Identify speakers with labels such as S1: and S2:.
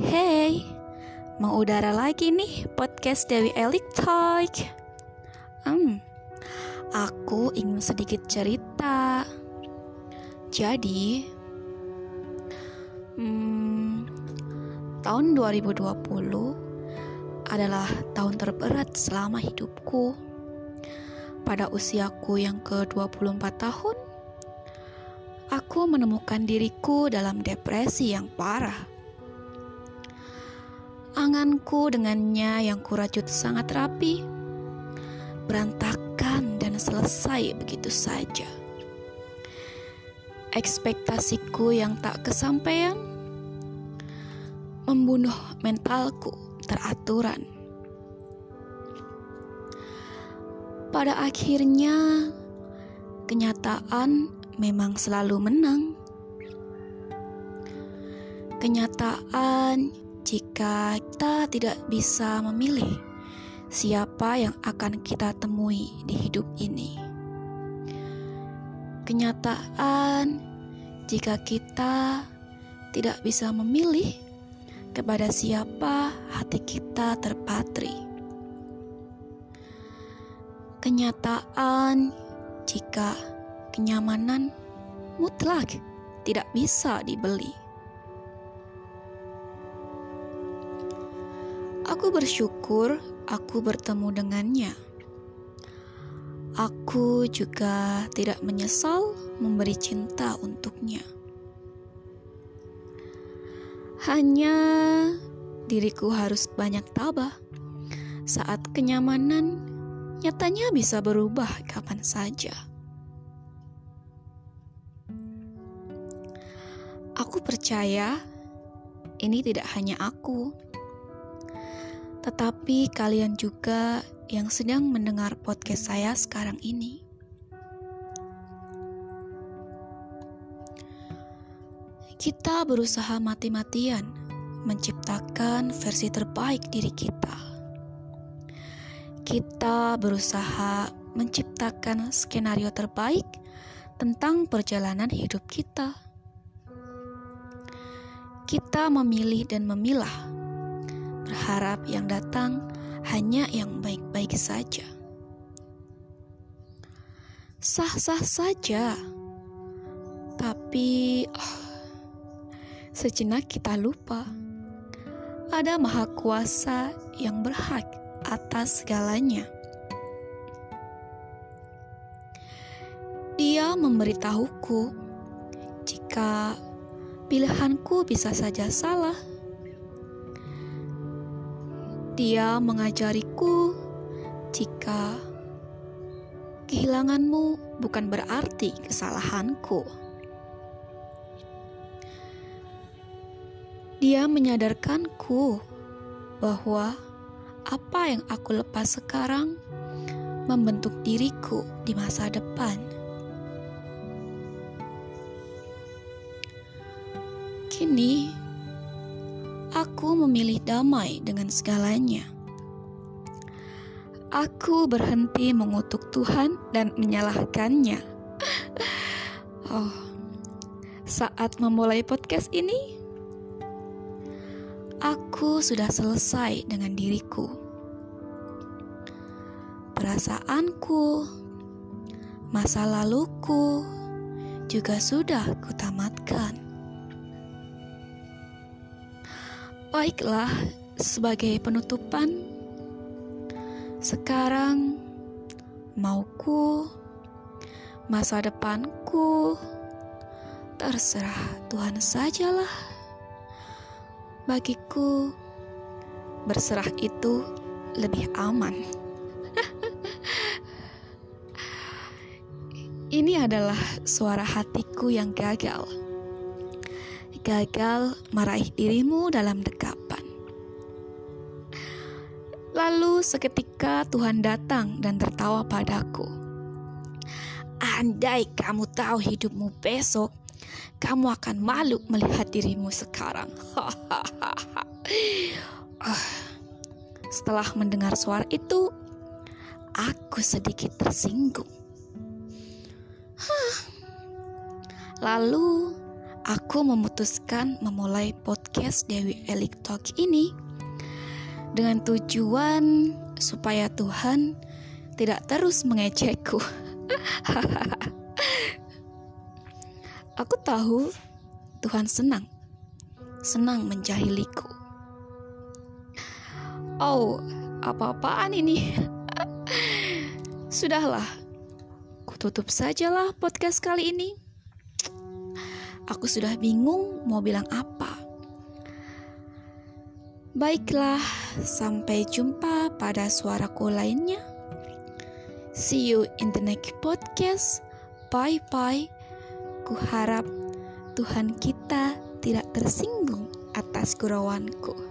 S1: Hey, mau udara lagi nih podcast Dewi Elik Talk. Hmm, aku ingin sedikit cerita. Jadi, hmm, tahun 2020 adalah tahun terberat selama hidupku. Pada usiaku yang ke-24 tahun, aku menemukan diriku dalam depresi yang parah. Anganku dengannya yang kurajut sangat rapi, berantakan dan selesai begitu saja. Ekspektasiku yang tak kesampaian membunuh mentalku teraturan. Pada akhirnya, kenyataan memang selalu menang. Kenyataan, jika kita tidak bisa memilih siapa yang akan kita temui di hidup ini. Kenyataan, jika kita tidak bisa memilih kepada siapa hati kita terpatri. Kenyataan, jika kenyamanan mutlak tidak bisa dibeli. Aku bersyukur aku bertemu dengannya. Aku juga tidak menyesal memberi cinta untuknya. Hanya diriku harus banyak tabah saat kenyamanan nyatanya bisa berubah kapan saja. Aku percaya ini tidak hanya aku, tetapi kalian juga yang sedang mendengar podcast saya sekarang ini. Kita berusaha mati-matian menciptakan versi terbaik diri kita. Kita berusaha menciptakan skenario terbaik tentang perjalanan hidup kita kita memilih dan memilah, berharap yang datang hanya yang baik-baik saja. Sah-sah saja, tapi oh, sejenak kita lupa ada Maha Kuasa yang berhak atas segalanya. Dia memberitahuku jika pilihanku bisa saja salah. Dia mengajariku jika kehilanganmu bukan berarti kesalahanku. Dia menyadarkanku bahwa apa yang aku lepas sekarang membentuk diriku di masa depan. Kini, aku memilih damai dengan segalanya. Aku berhenti mengutuk Tuhan dan menyalahkannya. oh, saat memulai podcast ini, aku sudah selesai dengan diriku. Perasaanku, masa laluku juga sudah kutamatkan. Baiklah, sebagai penutupan, sekarang mauku, masa depanku, terserah Tuhan sajalah. Bagiku, berserah itu lebih aman. Ini adalah suara hatiku yang gagal gagal meraih dirimu dalam dekapan. Lalu seketika Tuhan datang dan tertawa padaku. Andai kamu tahu hidupmu besok, kamu akan malu melihat dirimu sekarang. Setelah mendengar suara itu, aku sedikit tersinggung. Lalu aku memutuskan memulai podcast Dewi Elik Talk ini dengan tujuan supaya Tuhan tidak terus mengecekku. aku tahu Tuhan senang, senang menjahiliku. Oh, apa-apaan ini? Sudahlah, kututup sajalah podcast kali ini. Aku sudah bingung mau bilang apa. Baiklah, sampai jumpa pada suaraku lainnya. See you in the next podcast. Bye bye. Ku harap Tuhan kita tidak tersinggung atas gurauanku.